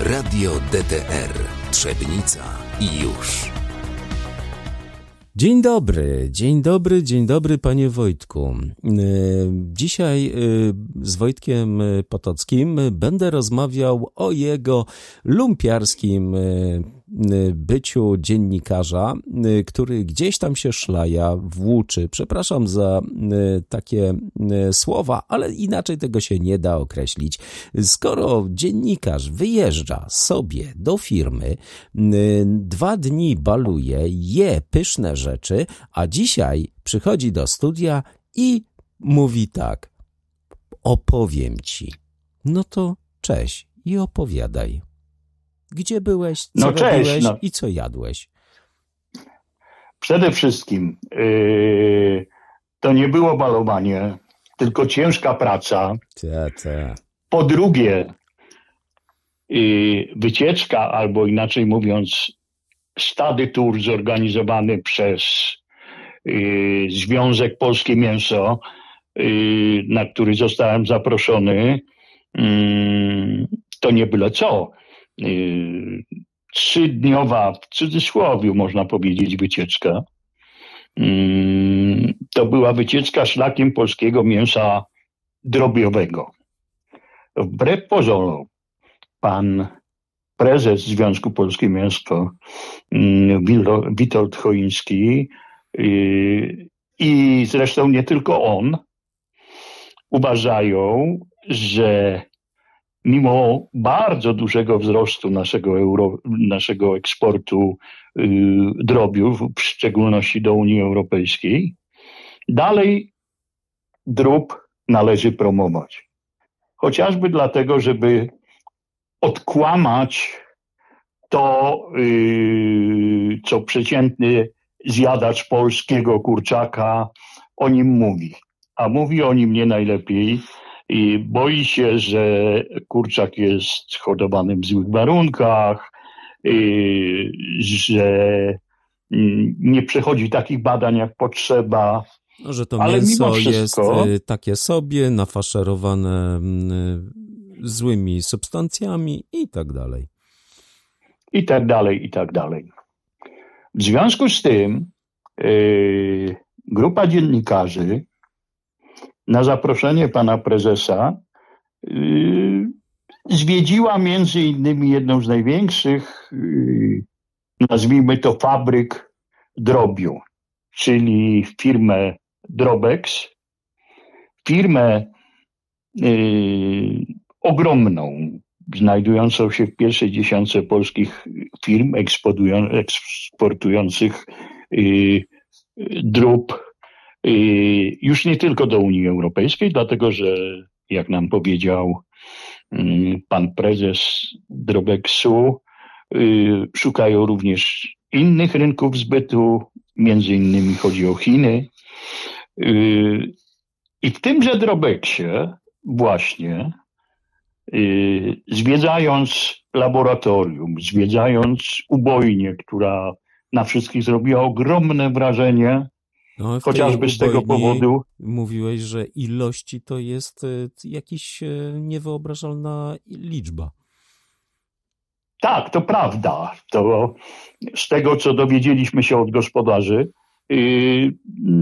Radio DTR Trzebnica i już. Dzień dobry, dzień dobry, dzień dobry panie Wojtku. E, dzisiaj e, z Wojtkiem Potockim będę rozmawiał o jego lumpiarskim e, byciu dziennikarza, który gdzieś tam się szlaja, włóczy. Przepraszam za takie słowa, ale inaczej tego się nie da określić. Skoro dziennikarz wyjeżdża sobie do firmy, dwa dni baluje, je pyszne rzeczy, a dzisiaj przychodzi do studia i mówi tak: Opowiem ci. No to cześć i opowiadaj. Gdzie byłeś, co no, cześć, robiłeś no. i co jadłeś? Przede wszystkim yy, to nie było balowanie, tylko ciężka praca. Ta, ta. Po drugie, yy, wycieczka, albo inaczej mówiąc, stady tour zorganizowany przez yy, Związek Polskie Mięso, yy, na który zostałem zaproszony, yy, to nie byle co. Yy, trzydniowa, w cudzysłowie można powiedzieć, wycieczka. Yy, to była wycieczka szlakiem polskiego mięsa drobiowego. Wbrew pozorom, pan prezes Związku Polskie Mięsko yy, Witold Choiński i zresztą nie tylko on uważają, że mimo bardzo dużego wzrostu naszego, euro, naszego eksportu yy, drobiu, w szczególności do Unii Europejskiej, dalej drób należy promować. Chociażby dlatego, żeby odkłamać to, yy, co przeciętny zjadacz polskiego kurczaka o nim mówi. A mówi o nim nie najlepiej, i boi się, że kurczak jest hodowany w złych warunkach, że mm, nie przechodzi takich badań jak potrzeba. No, że to Ale mięso wszystko, jest y, takie sobie, nafaszerowane mm, złymi substancjami i tak dalej. I tak dalej, i tak dalej. W związku z tym yy, grupa dziennikarzy na zaproszenie pana prezesa yy, zwiedziła między innymi jedną z największych, yy, nazwijmy to fabryk drobiu, czyli firmę Drobex, firmę yy, ogromną, znajdującą się w pierwszej dziesiątce polskich firm eksportujących drób już nie tylko do Unii Europejskiej, dlatego że, jak nam powiedział mm, pan prezes Drobeksu, y, szukają również innych rynków zbytu, między innymi chodzi o Chiny. Y, I w tymże Drobeksie właśnie y, zwiedzając laboratorium, zwiedzając ubojnię, która na wszystkich zrobiła ogromne wrażenie, no, Chociażby z tego powodu. Mówiłeś, że ilości to jest jakaś niewyobrażalna liczba. Tak, to prawda. To z tego, co dowiedzieliśmy się od gospodarzy, yy,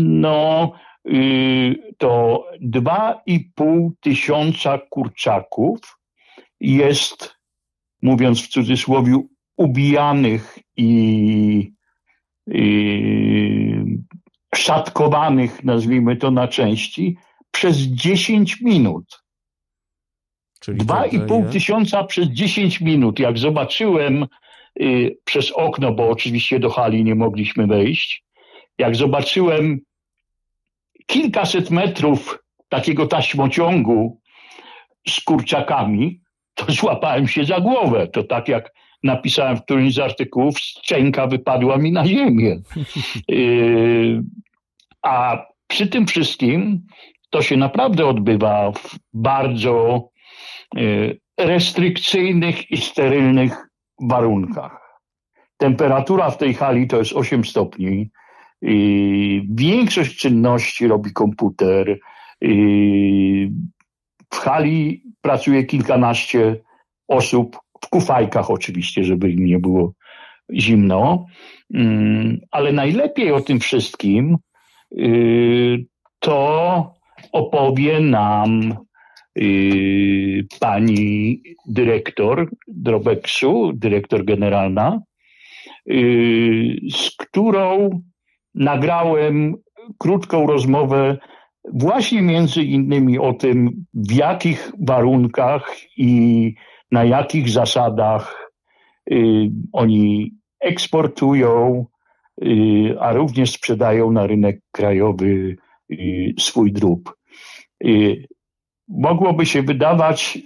no yy, to 2,5 tysiąca kurczaków jest, mówiąc w cudzysłowie, ubijanych i, i szatkowanych, nazwijmy to na części, przez 10 minut. Czyli 2,5 tysiąca przez 10 minut. Jak zobaczyłem y, przez okno, bo oczywiście do hali nie mogliśmy wejść, jak zobaczyłem kilkaset metrów takiego taśmociągu z kurczakami, to złapałem się za głowę. To tak jak napisałem w którymś z artykułów, szczęka wypadła mi na ziemię. Yy, a przy tym wszystkim to się naprawdę odbywa w bardzo yy, restrykcyjnych i sterylnych warunkach. Temperatura w tej hali to jest 8 stopni. Większość czynności robi komputer. W hali pracuje kilkanaście osób w kufajkach oczywiście, żeby im nie było zimno. Mm, ale najlepiej o tym wszystkim y, to opowie nam y, pani dyrektor Drobeksu, dyrektor generalna, y, z którą nagrałem krótką rozmowę właśnie między innymi o tym, w jakich warunkach i na jakich zasadach oni eksportują, y, a również sprzedają na rynek krajowy y, swój drób. Y, mogłoby się wydawać,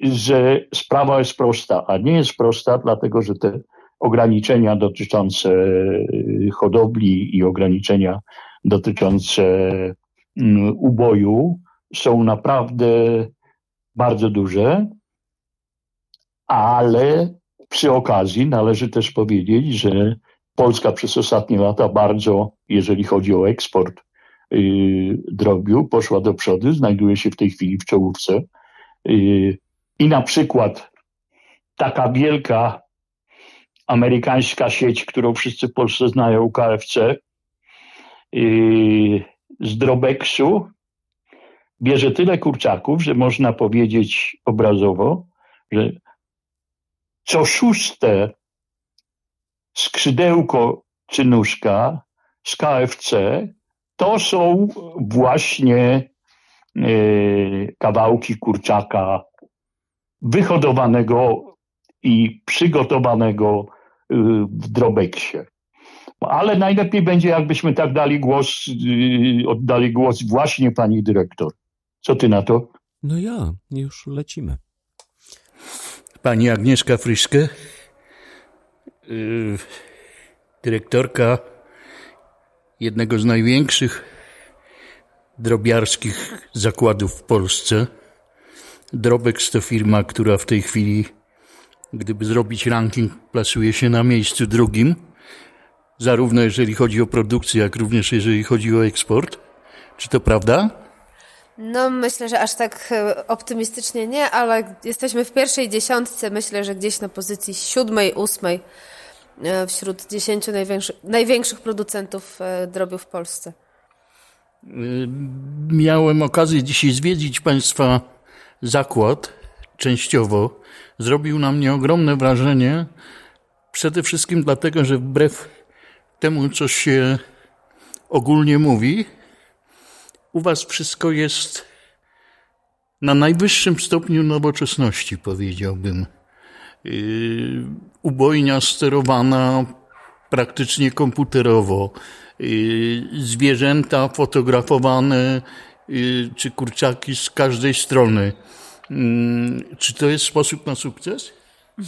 że sprawa jest prosta, a nie jest prosta, dlatego że te ograniczenia dotyczące hodowli i ograniczenia dotyczące mm, uboju są naprawdę bardzo duże, ale przy okazji należy też powiedzieć, że Polska przez ostatnie lata bardzo, jeżeli chodzi o eksport yy, drobiu, poszła do przodu, znajduje się w tej chwili w czołówce. Yy, I na przykład taka wielka amerykańska sieć, którą wszyscy w Polsce znają, KFC, yy, z Drobeksu bierze tyle kurczaków, że można powiedzieć obrazowo, że co szóste skrzydełko czy nóżka z KFC to są właśnie e, kawałki kurczaka wyhodowanego i przygotowanego e, w drobeksie. Ale najlepiej będzie, jakbyśmy tak dali głos, e, oddali głos właśnie pani dyrektor. Co ty na to? No ja, już lecimy pani Agnieszka Fryszke, y, dyrektorka jednego z największych drobiarskich zakładów w Polsce. Drobex to firma, która w tej chwili, gdyby zrobić ranking, plasuje się na miejscu drugim, zarówno jeżeli chodzi o produkcję, jak również jeżeli chodzi o eksport. Czy to prawda? No, myślę, że aż tak e, optymistycznie nie, ale jesteśmy w pierwszej dziesiątce. Myślę, że gdzieś na pozycji siódmej, ósmej wśród dziesięciu największych, największych producentów e, drobiu w Polsce. Miałem okazję dzisiaj zwiedzić Państwa zakład częściowo. Zrobił na mnie ogromne wrażenie. Przede wszystkim dlatego, że wbrew temu, co się ogólnie mówi, u Was wszystko jest na najwyższym stopniu nowoczesności, powiedziałbym. Ubojnia sterowana praktycznie komputerowo, yy, zwierzęta fotografowane, yy, czy kurczaki z każdej strony. Czy to jest sposób na sukces?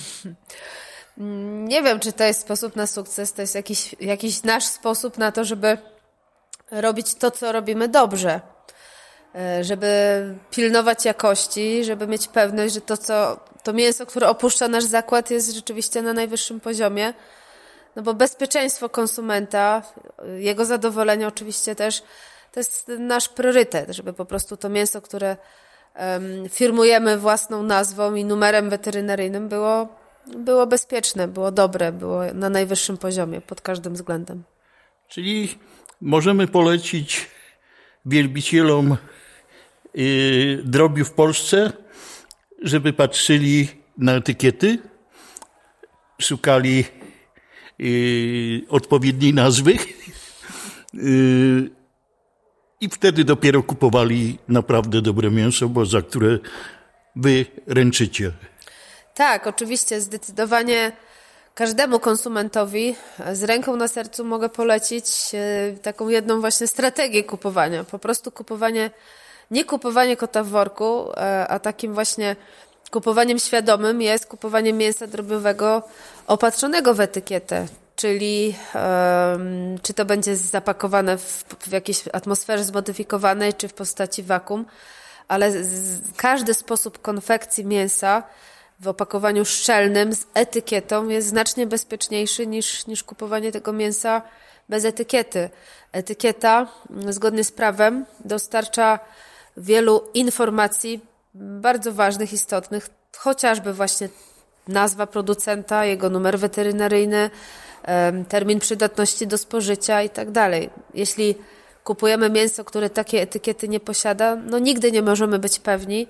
Nie wiem, czy to jest sposób na sukces. To jest jakiś, jakiś nasz sposób na to, żeby robić to, co robimy dobrze. E, żeby pilnować jakości, żeby mieć pewność, że to, co, to mięso, które opuszcza nasz zakład, jest rzeczywiście na najwyższym poziomie. No bo bezpieczeństwo konsumenta, jego zadowolenie oczywiście też, to jest nasz priorytet, żeby po prostu to mięso, które um, firmujemy własną nazwą i numerem weterynaryjnym, było, było bezpieczne, było dobre, było na najwyższym poziomie pod każdym względem. Czyli możemy polecić wielbicielom yy, drobiu w Polsce, żeby patrzyli na etykiety, szukali yy, odpowiedniej nazwy yy, i wtedy dopiero kupowali naprawdę dobre mięso, bo za które wy ręczycie. Tak, oczywiście, zdecydowanie każdemu konsumentowi z ręką na sercu mogę polecić e, taką jedną właśnie strategię kupowania. Po prostu kupowanie, nie kupowanie kota w worku, e, a takim właśnie kupowaniem świadomym jest kupowanie mięsa drobiowego opatrzonego w etykietę. Czyli um, czy to będzie zapakowane w, w jakiejś atmosferze zmodyfikowanej, czy w postaci wakum, ale z, każdy sposób konfekcji mięsa w opakowaniu szczelnym z etykietą jest znacznie bezpieczniejszy niż, niż kupowanie tego mięsa bez etykiety. Etykieta, zgodnie z prawem, dostarcza wielu informacji bardzo ważnych, istotnych, chociażby właśnie nazwa producenta, jego numer weterynaryjny, termin przydatności do spożycia i tak dalej. Jeśli kupujemy mięso, które takie etykiety nie posiada, no nigdy nie możemy być pewni,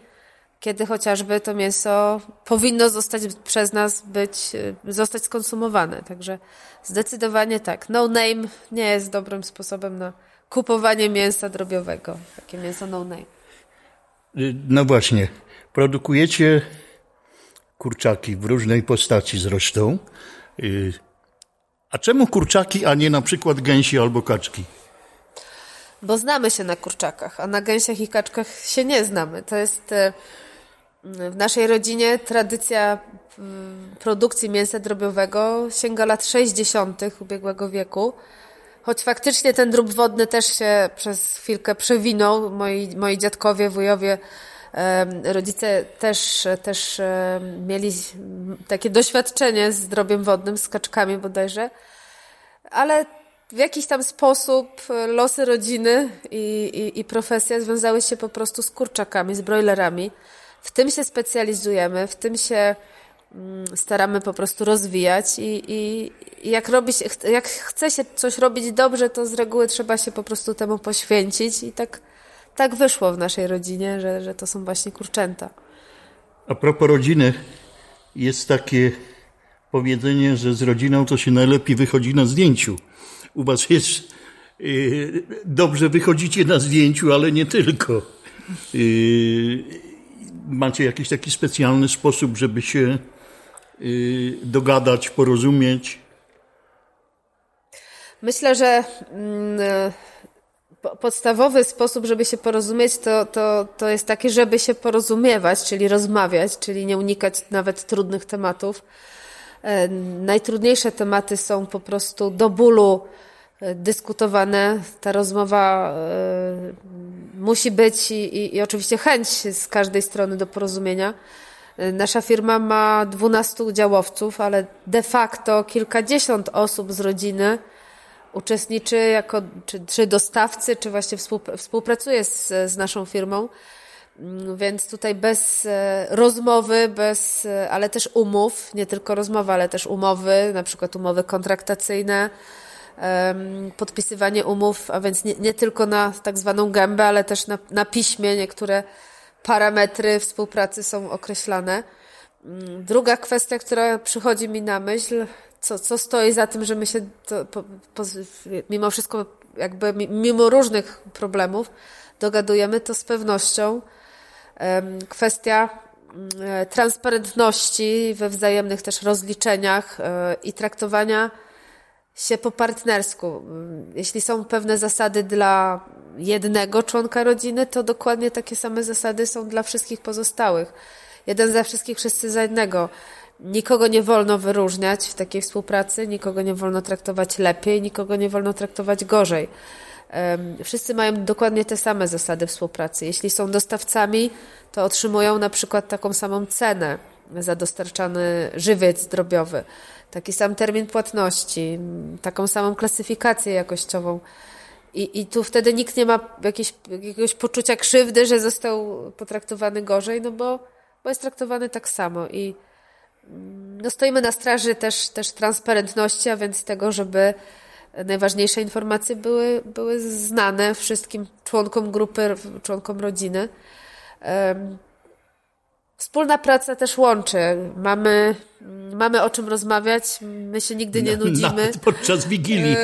kiedy chociażby to mięso powinno zostać przez nas być, y, zostać skonsumowane. Także zdecydowanie tak. No name nie jest dobrym sposobem na kupowanie mięsa drobiowego. Takie mięso no name. Y, no właśnie. Produkujecie kurczaki w różnej postaci zresztą. Y, a czemu kurczaki, a nie na przykład gęsi albo kaczki? Bo znamy się na kurczakach, a na gęsiach i kaczkach się nie znamy. To jest w naszej rodzinie tradycja produkcji mięsa drobiowego sięga lat 60. ubiegłego wieku. Choć faktycznie ten drób wodny też się przez chwilkę przewinął. Moi, moi dziadkowie, wujowie, rodzice też, też mieli takie doświadczenie z drobiem wodnym, z kaczkami bodajże. Ale w jakiś tam sposób losy rodziny i, i, i profesja związały się po prostu z kurczakami, z broilerami. W tym się specjalizujemy, w tym się staramy po prostu rozwijać i, i, jak, robi się, jak chce się coś robić dobrze, to z reguły trzeba się po prostu temu poświęcić i tak, tak wyszło w naszej rodzinie, że, że to są właśnie kurczęta. A propos rodziny, jest takie powiedzenie, że z rodziną to się najlepiej wychodzi na zdjęciu. U was jest yy, dobrze wychodzicie na zdjęciu, ale nie tylko. Yy, macie jakiś taki specjalny sposób, żeby się dogadać, porozumieć? Myślę, że mm, podstawowy sposób, żeby się porozumieć, to, to, to jest taki, żeby się porozumiewać, czyli rozmawiać, czyli nie unikać nawet trudnych tematów. E, najtrudniejsze tematy są po prostu do bólu e, dyskutowane. Ta rozmowa e, musi być i, i, i oczywiście chęć z każdej strony do porozumienia. Nasza firma ma 12 udziałowców, ale de facto kilkadziesiąt osób z rodziny uczestniczy jako czy, czy dostawcy, czy właśnie współpracuje z, z naszą firmą. Mm, więc tutaj bez e, rozmowy, bez, e, ale też umów, nie tylko rozmowy, ale też umowy, na przykład umowy kontraktacyjne, podpisywanie umów, a więc nie, nie tylko na tak zwaną gębę, ale też na, na piśmie niektóre parametry współpracy są określane. Mm, druga kwestia, która przychodzi mi na myśl, co, co stoi za tym, że my się to, po, po, mimo wszystko, jakby mimo różnych problemów dogadujemy, to z pewnością kwestia mm, e, transparentności we wzajemnych też rozliczeniach e, i traktowania się po partnersku. Jeśli są pewne zasady dla jednego członka rodziny, to dokładnie takie same zasady są dla wszystkich pozostałych. Jeden za wszystkich, wszyscy za jednego. Nikogo nie wolno wyróżniać w takiej współpracy, nikogo nie wolno traktować lepiej, nikogo nie wolno traktować gorzej. Wszyscy mają dokładnie te same zasady współpracy. Jeśli są dostawcami, to otrzymują na przykład taką samą cenę za dostarczany żywiec drobiowy, taki sam termin płatności, taką samą klasyfikację jakościową. I, I tu wtedy nikt nie ma jakieś, jakiegoś poczucia krzywdy, że został potraktowany gorzej, no bo, bo jest traktowany tak samo. I mm, no stoimy na straży też, też transparentności, a więc tego, żeby najważniejsze informacje były, były znane wszystkim członkom grupy, członkom rodziny. Wspólna praca też łączy. Mamy, mamy o czym rozmawiać. My się nigdy nie nudzimy. Nawet podczas Wigilii.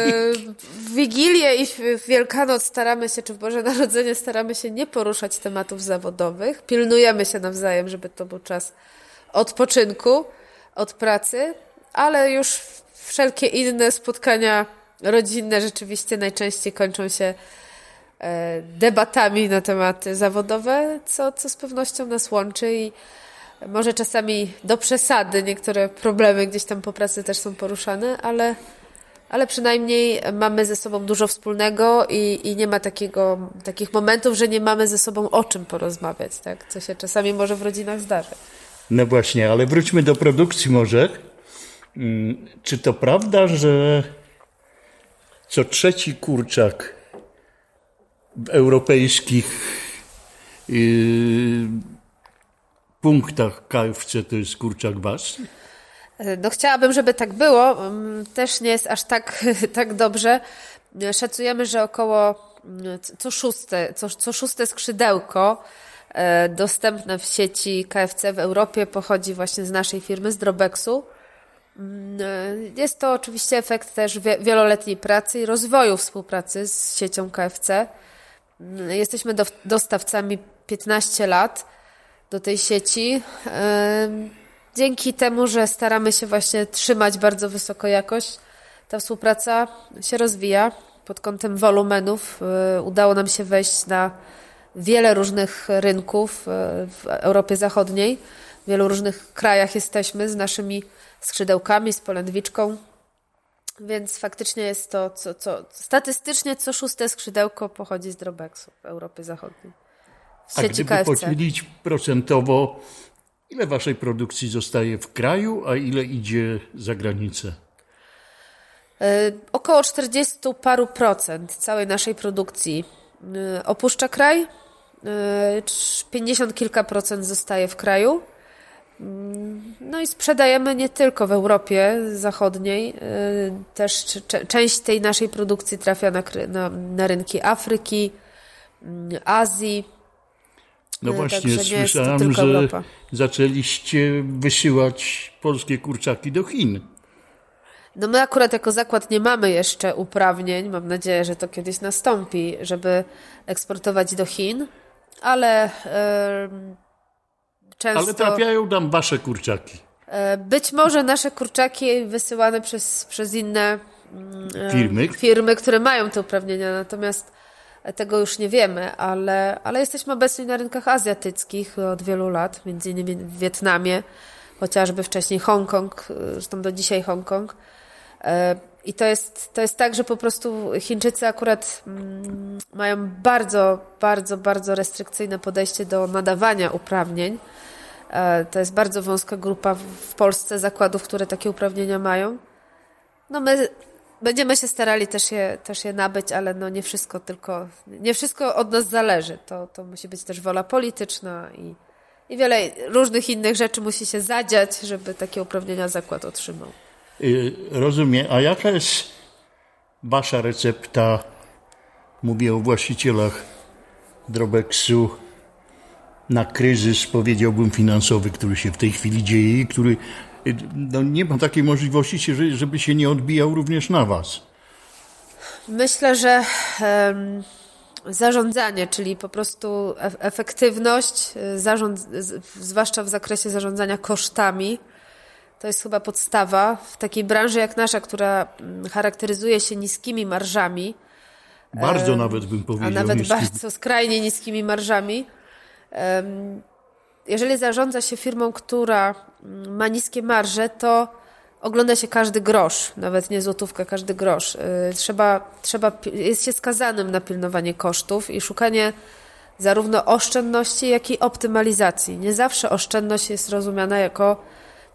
W Wigilię i w Wielkanoc staramy się, czy w Boże Narodzenie staramy się nie poruszać tematów zawodowych. Pilnujemy się nawzajem, żeby to był czas odpoczynku od pracy, ale już wszelkie inne spotkania rodzinne rzeczywiście najczęściej kończą się e, debatami na tematy zawodowe, co, co z pewnością nas łączy i może czasami do przesady niektóre problemy gdzieś tam po pracy też są poruszane, ale, ale przynajmniej mamy ze sobą dużo wspólnego i, i nie ma takiego, takich momentów, że nie mamy ze sobą o czym porozmawiać, tak? co się czasami może w rodzinach zdarzyć. No właśnie, ale wróćmy do produkcji może. Mm, czy to prawda, że co trzeci kurczak europejskich yy, punktach KFC to jest kurczak wasz? No chciałabym, żeby tak było. Mm, też nie jest aż tak, tak dobrze. Szacujemy, że około mm, co szóste, co, co szóste skrzydełko e, dostępne w sieci KFC w Europie pochodzi właśnie z naszej firmy, z Drobexu. Mm, e, jest to oczywiście efekt też wieloletniej pracy i rozwoju współpracy z siecią KFC. Jesteśmy dostawcami 15 lat do tej sieci. Dzięki temu, że staramy się właśnie trzymać bardzo wysoko jakość, ta współpraca się rozwija pod kątem wolumenów. E, udało nam się wejść na wiele różnych rynków e, w Europie Zachodniej. W wielu różnych krajach jesteśmy z naszymi skrzydełkami, z polędwiczką. Więc faktycznie jest to, co, co statystycznie co szóste skrzydełko pochodzi z Drobexu w Europie Zachodniej. Z a gdyby KFC. podzielić procentowo, ile waszej produkcji zostaje w kraju, a ile idzie za granicę? E, około 40 paru procent całej naszej produkcji e, opuszcza kraj. 50 e, kilka procent zostaje w kraju. Mm, no i sprzedajemy nie tylko w Europie Zachodniej, też część tej naszej produkcji trafia na, na, na rynki Afryki, mm, Azji. No właśnie, słyszałem, że Europa. zaczęliście wysyłać polskie kurczaki do Chin. No my akurat jako zakład nie mamy jeszcze uprawnień, mam nadzieję, że to kiedyś nastąpi, żeby eksportować do Chin, ale yy, często... Ale trafiają tam wasze kurczaki. Yy, być może nasze kurczaki wysyłane przez, przez inne yy, firmy. firmy, które mają te uprawnienia, natomiast tego już nie wiemy, ale, ale jesteśmy obecni na rynkach azjatyckich od wielu lat, między innymi w Wietnamie, chociażby wcześniej Hongkong, zresztą do dzisiaj Hongkong. E, I to jest, to jest tak, że po prostu Chińczycy akurat mm, mają bardzo, bardzo, bardzo restrykcyjne podejście do nadawania uprawnień. E, to jest bardzo wąska grupa w Polsce zakładów, które takie uprawnienia mają. No my będziemy się starali też je, też je nabyć, ale no nie wszystko tylko, nie wszystko od nas zależy. To, to musi być też wola polityczna i, i wiele różnych innych rzeczy musi się zadziać, żeby takie uprawnienia zakład otrzymał. Y, rozumiem. A jaka jest wasza recepta? Mówię o właścicielach Drobeksu na kryzys, powiedziałbym, finansowy, który się w tej chwili dzieje i który no, nie ma takiej możliwości, żeby się nie odbijał również na was. Myślę, że um, zarządzanie, czyli po prostu efektywność, y, zarząd, zwłaszcza w zakresie zarządzania kosztami, to jest chyba podstawa w takiej branży jak nasza, która mm, charakteryzuje się niskimi marżami. Bardzo nawet bym powiedział. A nawet niskimi. bardzo skrajnie niskimi marżami. Jeżeli zarządza się firmą, która mm, ma niskie marże, to ogląda się każdy grosz, nawet nie złotówkę, każdy grosz. Y, trzeba, trzeba, jest się skazanym na pilnowanie kosztów i szukanie zarówno oszczędności, jak i optymalizacji. Nie zawsze oszczędność jest rozumiana jako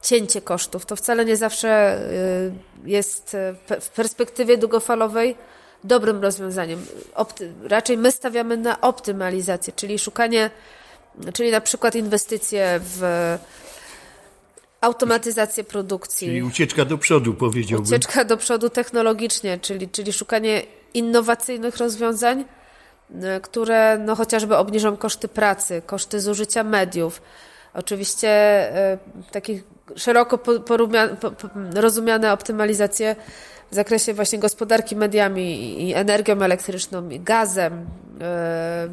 cięcie kosztów. To wcale nie zawsze y, jest y, w perspektywie długofalowej dobrym rozwiązaniem. Opty raczej my stawiamy na optymalizację, czyli szukanie, czyli na przykład inwestycje w automatyzację produkcji. Czyli ucieczka do przodu, powiedziałbym. Ucieczka do przodu technologicznie, czyli, czyli szukanie innowacyjnych rozwiązań, y, które no, chociażby obniżą koszty pracy, koszty zużycia mediów. Oczywiście takich szeroko rozumiane optymalizacje w zakresie właśnie gospodarki mediami i energią elektryczną, i gazem, e,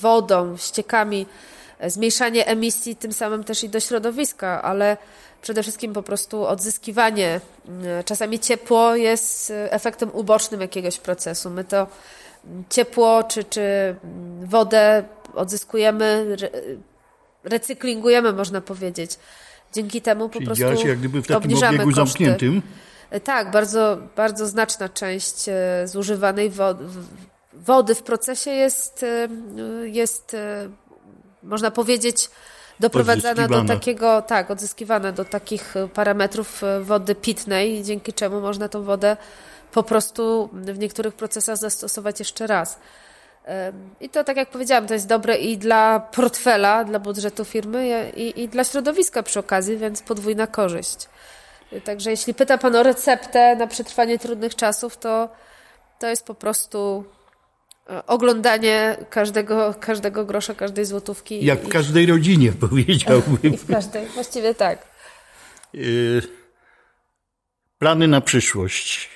wodą, ściekami, e, zmniejszanie emisji, tym samym też i do środowiska, ale przede wszystkim po prostu odzyskiwanie. E, czasami ciepło jest efektem ubocznym jakiegoś procesu. My to ciepło czy, czy wodę odzyskujemy, recyklingujemy, można powiedzieć. Dzięki temu po Czyli prostu się jak gdyby w takim obniżamy koszty. zamkniętym. E, tak, bardzo, bardzo znaczna część e, zużywanej wody w procesie jest, e, jest można powiedzieć, doprowadzana do takiego, tak, odzyskiwana do takich parametrów wody pitnej, dzięki czemu można tą wodę po prostu w niektórych procesach zastosować jeszcze raz. I to, tak jak powiedziałam, to jest dobre i dla portfela, dla budżetu firmy i, i dla środowiska przy okazji, więc podwójna korzyść. Także jeśli pyta Pan o receptę na przetrwanie trudnych czasów, to to jest po prostu oglądanie każdego, każdego grosza, każdej złotówki. Jak w każdej rodzinie, powiedziałbym. I w każdej, właściwie tak. Y, plany na przyszłość.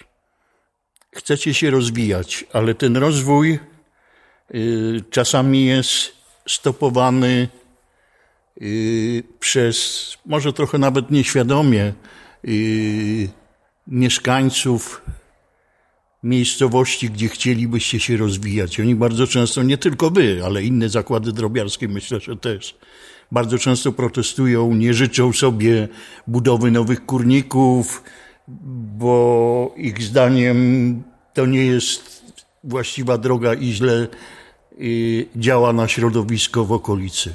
Chcecie się rozwijać, ale ten rozwój y, czasami jest stopowany y, przez, może trochę nawet nieświadomie, mieszkańców miejscowości, gdzie chcielibyście się rozwijać. Oni bardzo często, nie tylko wy, ale inne zakłady drobiarskie myślę, że też, bardzo często protestują, nie życzą sobie budowy nowych kurników, bo ich zdaniem to nie jest właściwa droga i źle y, działa na środowisko w okolicy.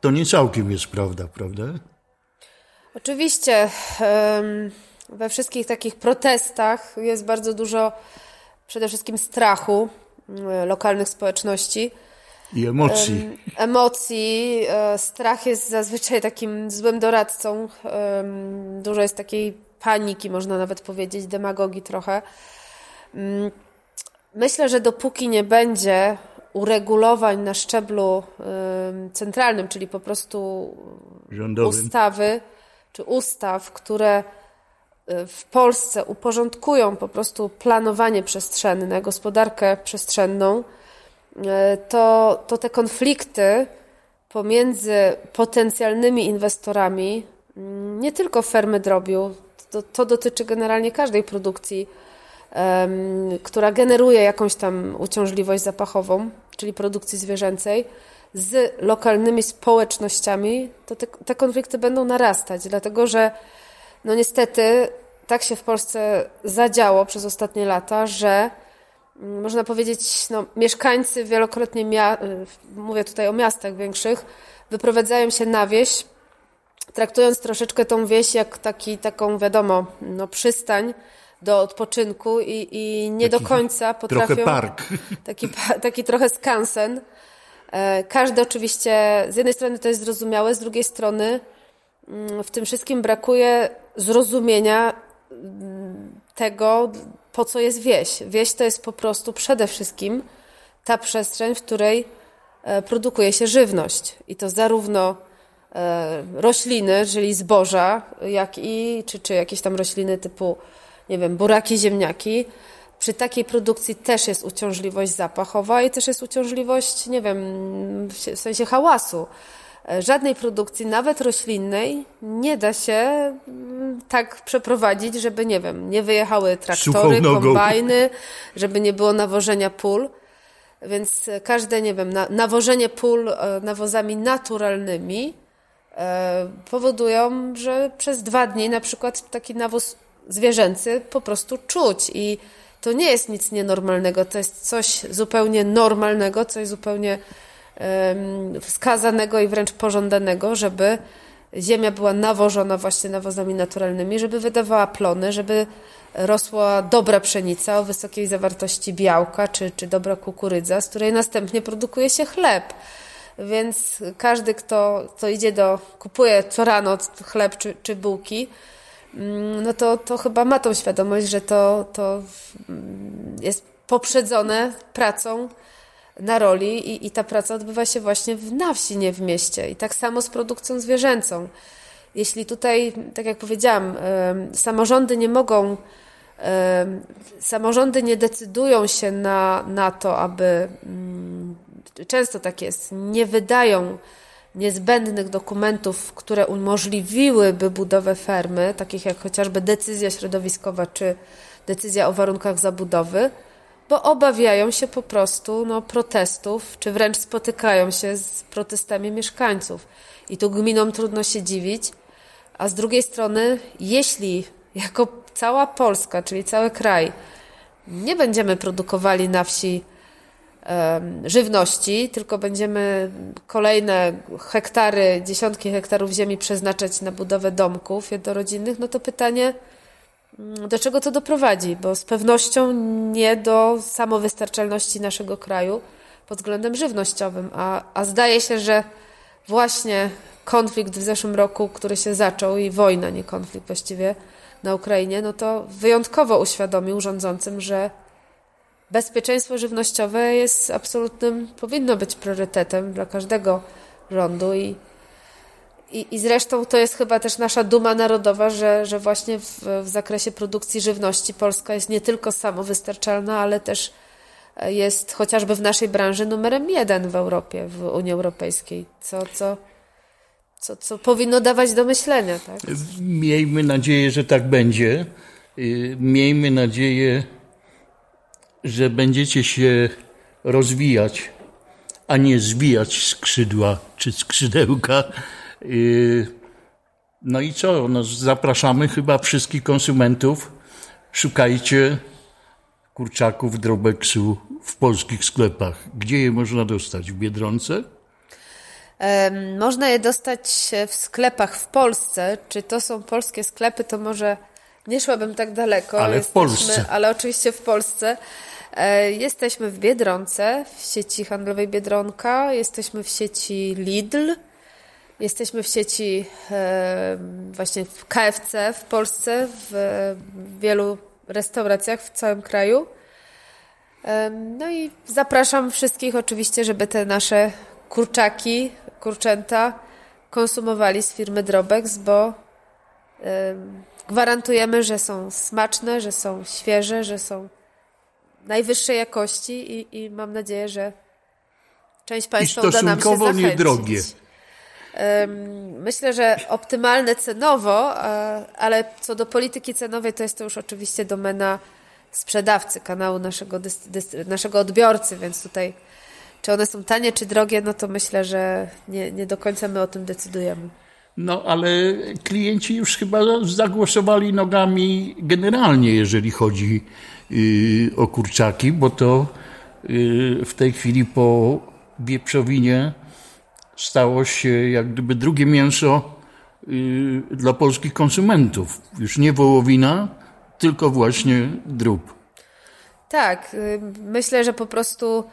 To nie całkiem jest prawda, prawda? Oczywiście. Um we wszystkich takich protestach jest bardzo dużo przede wszystkim strachu mm, lokalnych społeczności. I emocji. Emocji. E, strach jest zazwyczaj takim złym doradcą. Dużo jest takiej paniki, można nawet powiedzieć, demagogii trochę. Mm, myślę, że dopóki nie będzie uregulowań na szczeblu centralnym, czyli po prostu Rządowym. ustawy czy ustaw, które w Polsce uporządkują po prostu planowanie przestrzenne, gospodarkę przestrzenną, e, to, to te konflikty pomiędzy potencjalnymi inwestorami, mm, nie tylko fermy drobiu, to, to dotyczy generalnie każdej produkcji, um, która generuje jakąś tam uciążliwość zapachową, czyli produkcji zwierzęcej, z lokalnymi społecznościami, to te, te konflikty będą narastać, dlatego że no niestety tak się w Polsce zadziało przez ostatnie lata, że mm, można powiedzieć, no, mieszkańcy wielokrotnie, mia- y, mówię tutaj o miastach większych, wyprowadzają się na wieś, traktując troszeczkę tą wieś jak taki, taką, wiadomo, no, przystań do odpoczynku i, i nie taki do końca potrafią... Trochę park. Taki, taki trochę skansen. E, każdy oczywiście, z jednej strony to jest zrozumiałe, z drugiej strony w tym wszystkim brakuje zrozumienia mm, tego, po co jest wieś. Wieś to jest po prostu przede wszystkim ta przestrzeń, w której e, produkuje się żywność. I to zarówno e, rośliny, czyli zboża, jak i, czy, czy jakieś tam rośliny typu, nie wiem, buraki, ziemniaki. Przy takiej produkcji też jest uciążliwość zapachowa i też jest uciążliwość, nie wiem, w sensie hałasu. E, żadnej produkcji, nawet roślinnej, nie da się mm, tak przeprowadzić, żeby, nie wiem, nie wyjechały traktory, kombajny, żeby nie było nawożenia pól. Więc każde, nie wiem, nawożenie pól e, nawozami naturalnymi e, powodują, że przez dwa dni na przykład taki nawóz zwierzęcy po prostu czuć i to nie jest nic nienormalnego, to jest coś zupełnie normalnego, coś zupełnie wskazanego i wręcz pożądanego, żeby ziemia była nawożona właśnie nawozami naturalnymi, żeby wydawała plony, żeby rosła dobra pszenica o wysokiej zawartości białka, czy, czy dobra kukurydza, z której następnie produkuje się chleb. Więc każdy, kto, kto idzie do, kupuje co rano chleb czy, czy bułki, mm, no to, to chyba ma tą świadomość, że to, to jest poprzedzone pracą na roli i, i ta praca odbywa się właśnie w, na wsi, nie w mieście. I tak samo z produkcją zwierzęcą. Jeśli tutaj, tak jak powiedziałam, samorządy nie mogą, samorządy nie decydują się na, na to, aby, mm, często tak jest, nie wydają niezbędnych dokumentów, które umożliwiłyby budowę fermy, takich jak chociażby decyzja środowiskowa czy decyzja o warunkach zabudowy, bo obawiają się po prostu no, protestów, czy wręcz spotykają się z protestami mieszkańców. I tu gminom trudno się dziwić, a z drugiej strony, jeśli jako cała Polska, czyli cały kraj, nie będziemy produkowali na wsi żywności, tylko będziemy kolejne hektary, dziesiątki hektarów ziemi przeznaczać na budowę domków jednorodzinnych, no to pytanie, do czego to doprowadzi? Bo z pewnością nie do samowystarczalności naszego kraju, pod względem żywnościowym, a, a zdaje się, że właśnie konflikt w zeszłym roku, który się zaczął i wojna, nie konflikt właściwie na Ukrainie, no to wyjątkowo uświadomił rządzącym, że bezpieczeństwo żywnościowe jest absolutnym, powinno być priorytetem dla każdego rządu i, i, i zresztą to jest chyba też nasza duma narodowa, że, że właśnie w, w zakresie produkcji żywności Polska jest nie tylko samowystarczalna, ale też jest chociażby w naszej branży numerem jeden w Europie, w Unii Europejskiej, co, co, co, co powinno dawać do myślenia. Tak? Miejmy nadzieję, że tak będzie. Y, miejmy nadzieję, że będziecie się rozwijać, a nie zwijać skrzydła czy skrzydełka. Y, no i co? No zapraszamy chyba wszystkich konsumentów. Szukajcie kurczaków drobeksu w polskich sklepach. Gdzie je można dostać? W Biedronce? Można je dostać w sklepach w Polsce. Czy to są polskie sklepy, to może nie szłabym tak daleko. Ale w Polsce. Ale oczywiście w Polsce. E, jesteśmy w Biedronce, w sieci handlowej Biedronka. Jesteśmy w sieci Lidl. Jesteśmy w sieci właśnie w KFC w Polsce, w wielu restauracjach w całym kraju. No i zapraszam wszystkich oczywiście, żeby te nasze kurczaki, kurczęta konsumowali z firmy Drobex, bo gwarantujemy, że są smaczne, że są świeże, że są najwyższej jakości i, i mam nadzieję, że część Państwa uda nam się zachęcić. niedrogie. Myślę, że optymalne cenowo, ale co do polityki cenowej, to jest to już oczywiście domena sprzedawcy kanału naszego, naszego odbiorcy, więc tutaj czy one są tanie, czy drogie, no to myślę, że nie, nie do końca my o tym decydujemy. No, ale klienci już chyba zagłosowali nogami generalnie, jeżeli chodzi yy, o kurczaki, bo to yy, w tej chwili po wieprzowinie stało się jak gdyby drugie mięso yy, dla polskich konsumentów. Już nie wołowina, tylko właśnie drób. Tak, y, myślę, że po prostu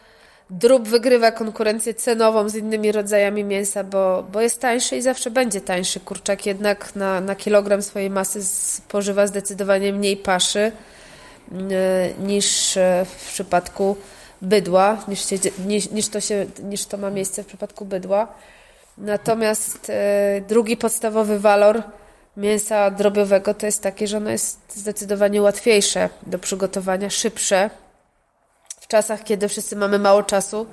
drób wygrywa konkurencję cenową z innymi rodzajami mięsa, bo, bo jest tańszy i zawsze będzie tańszy. Kurczak jednak na, na kilogram swojej masy spożywa zdecydowanie mniej paszy y, niż y, w przypadku bydła, niż, się, niż, niż, to, się, niż to ma miejsce w przypadku bydła. Natomiast drugi podstawowy walor mięsa drobiowego to jest takie, że ono jest zdecydowanie łatwiejsze do przygotowania, szybsze. W czasach, kiedy wszyscy mamy mało czasu,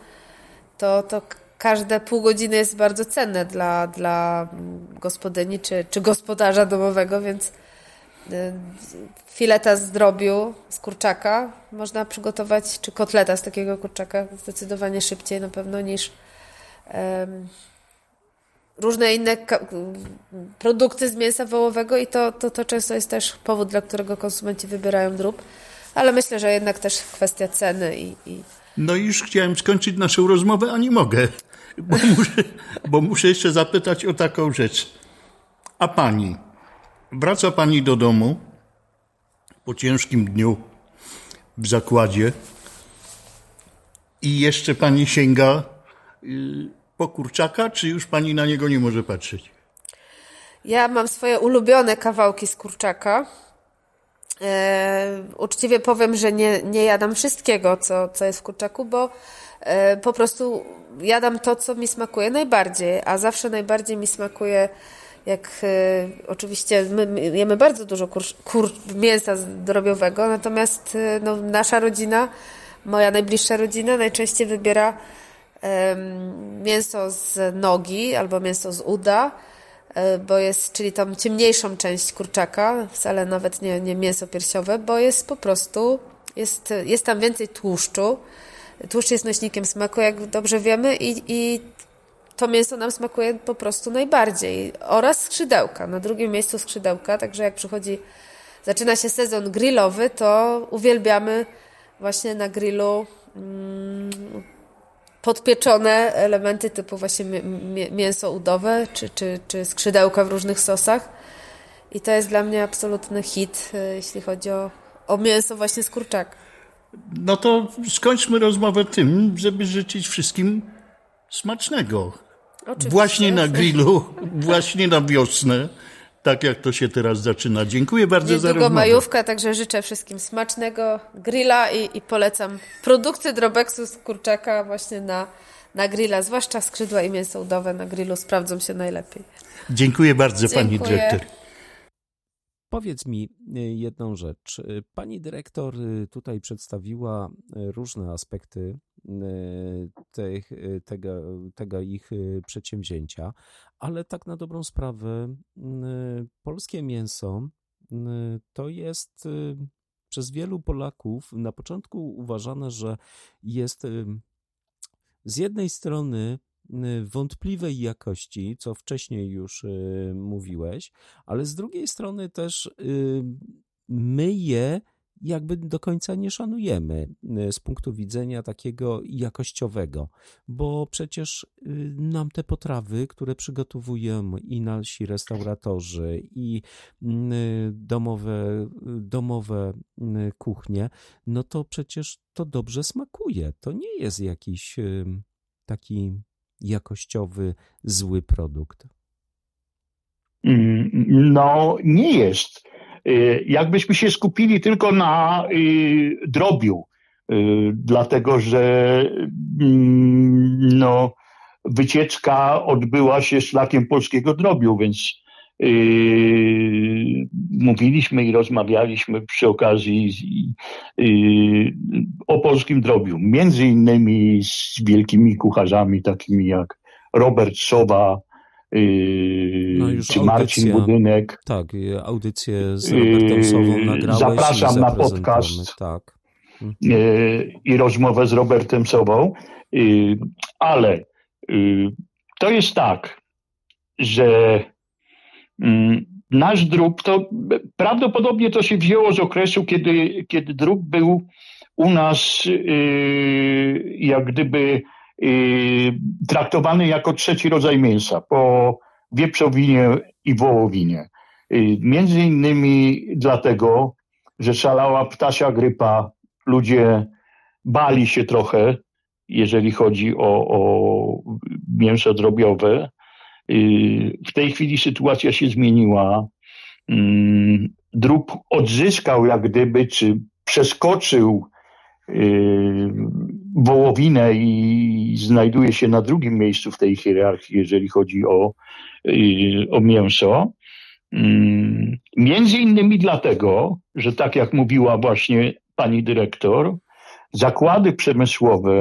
to, to każde pół godziny jest bardzo cenne dla, dla gospodyni czy, czy gospodarza domowego, więc fileta z drobiu, z kurczaka można przygotować, czy kotleta z takiego kurczaka zdecydowanie szybciej na pewno niż um, różne inne produkty z mięsa wołowego i to, to, to często jest też powód, dla którego konsumenci wybierają drób. Ale myślę, że jednak też kwestia ceny i, i... No i już chciałem skończyć naszą rozmowę, a nie mogę, bo muszę, bo muszę jeszcze zapytać o taką rzecz. A pani, wraca pani do domu po ciężkim dniu w zakładzie i jeszcze pani sięga y, po kurczaka, czy już pani na niego nie może patrzeć? Ja mam swoje ulubione kawałki z kurczaka. E, uczciwie powiem, że nie, nie jadam wszystkiego, co, co jest w kurczaku, bo e, po prostu jadam to, co mi smakuje najbardziej, a zawsze najbardziej mi smakuje jak e, oczywiście my jemy bardzo dużo kur, kur, mięsa drobiowego, natomiast e, no, nasza rodzina, moja najbliższa rodzina najczęściej wybiera mięso z nogi albo mięso z uda, e, bo jest, czyli tą ciemniejszą część kurczaka, wcale nawet nie, nie mięso piersiowe, bo jest po prostu, jest, jest tam więcej tłuszczu. Tłuszcz jest nośnikiem smaku, jak dobrze wiemy i, i to mięso nam smakuje po prostu najbardziej. Oraz skrzydełka. Na drugim miejscu skrzydełka, także jak przychodzi, zaczyna się sezon grillowy, to uwielbiamy właśnie na grillu mm, podpieczone elementy typu właśnie mięso udowe czy, czy, czy skrzydełka w różnych sosach. I to jest dla mnie absolutny hit, jeśli chodzi o, o mięso właśnie z kurczaka. No to skończmy rozmowę tym, żeby życzyć wszystkim smacznego. Oczywiście. Właśnie na grillu, właśnie na wiosnę tak jak to się teraz zaczyna. Dziękuję bardzo Niedługo za rozmowę. majówka, także życzę wszystkim smacznego grilla i, i polecam produkty Drobeksu z kurczaka właśnie na, na grilla, zwłaszcza skrzydła i mięso udowe na grillu sprawdzą się najlepiej. Dziękuję bardzo Dziękuję. pani dyrektor. Powiedz mi y, jedną rzecz. Y, pani dyrektor y, tutaj przedstawiła różne aspekty tych, tego, tego ich przedsięwzięcia, ale tak na dobrą sprawę polskie mięso to jest przez wielu Polaków na początku uważane, że jest z jednej strony Y, wątpliwej jakości, co wcześniej już y, mówiłeś, ale z drugiej strony też y, my je jakby do końca nie szanujemy z punktu widzenia takiego jakościowego, bo przecież nam te potrawy, które przygotowują i nasi restauratorzy, i domowe, domowe kuchnie, no to przecież to dobrze smakuje. To nie jest jakiś taki jakościowy, zły produkt? Mm, no, nie jest. Y, jakbyśmy się skupili tylko na y, drobiu, y, dlatego że mm, no, wycieczka odbyła się szlakiem polskiego drobiu, więc mówiliśmy i rozmawialiśmy przy okazji o polskim drobiu, między innymi z wielkimi kucharzami takimi jak Robert Sowa, no czy Marcin Budynek. Tak, audycję z Robertem Sową nagrałeś Zapraszam na podcast tak. i rozmowę z Robertem Sową, ale to jest tak, że Mm, nasz drób to prawdopodobnie to się wzięło z okresu, kiedy, kiedy drób był u nas yy, jak gdyby yy, traktowany jako trzeci rodzaj mięsa po wieprzowinie i wołowinie. Yy, między innymi dlatego, że szalała ptasia grypa, ludzie bali się trochę, jeżeli chodzi o, o mięso drobiowe, Y, w tej chwili sytuacja się zmieniła. Drób odzyskał jak gdyby, czy przeskoczył y, wołowinę i znajduje się na drugim miejscu w tej hierarchii, jeżeli chodzi o, y, o mięso. Mm, między innymi dlatego, że tak jak mówiła właśnie pani dyrektor, zakłady przemysłowe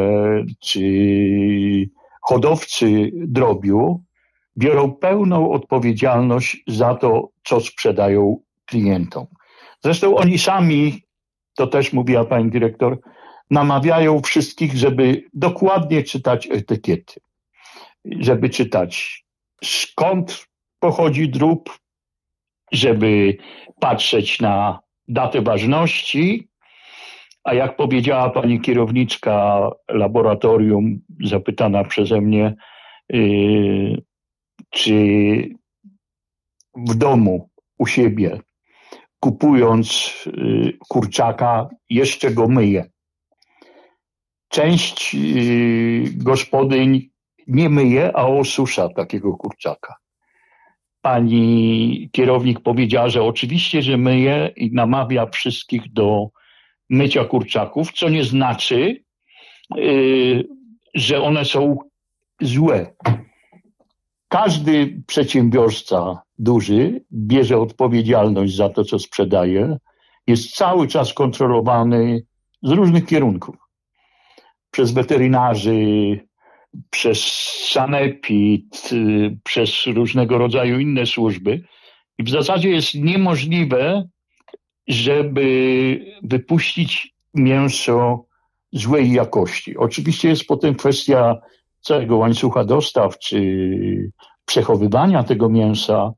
czy hodowcy drobiu biorą pełną odpowiedzialność za to, co sprzedają klientom. Zresztą oni sami, to też mówiła pani dyrektor, namawiają wszystkich, żeby dokładnie czytać etykiety, żeby czytać skąd pochodzi drób, żeby patrzeć na datę ważności, a jak powiedziała pani kierowniczka laboratorium, zapytana przeze mnie, yy, czy w domu u siebie, kupując y, kurczaka, jeszcze go myje. Część y, gospodyń nie myje, a osusza takiego kurczaka. Pani kierownik powiedziała, że oczywiście, że myje i namawia wszystkich do mycia kurczaków, co nie znaczy, y, że one są złe. Każdy przedsiębiorca duży bierze odpowiedzialność za to, co sprzedaje, jest cały czas kontrolowany z różnych kierunków. Przez weterynarzy, przez sanepid, przez różnego rodzaju inne służby. I w zasadzie jest niemożliwe, żeby wypuścić mięso złej jakości. Oczywiście jest potem kwestia całego łańcucha dostaw, czy przechowywania tego mięsa,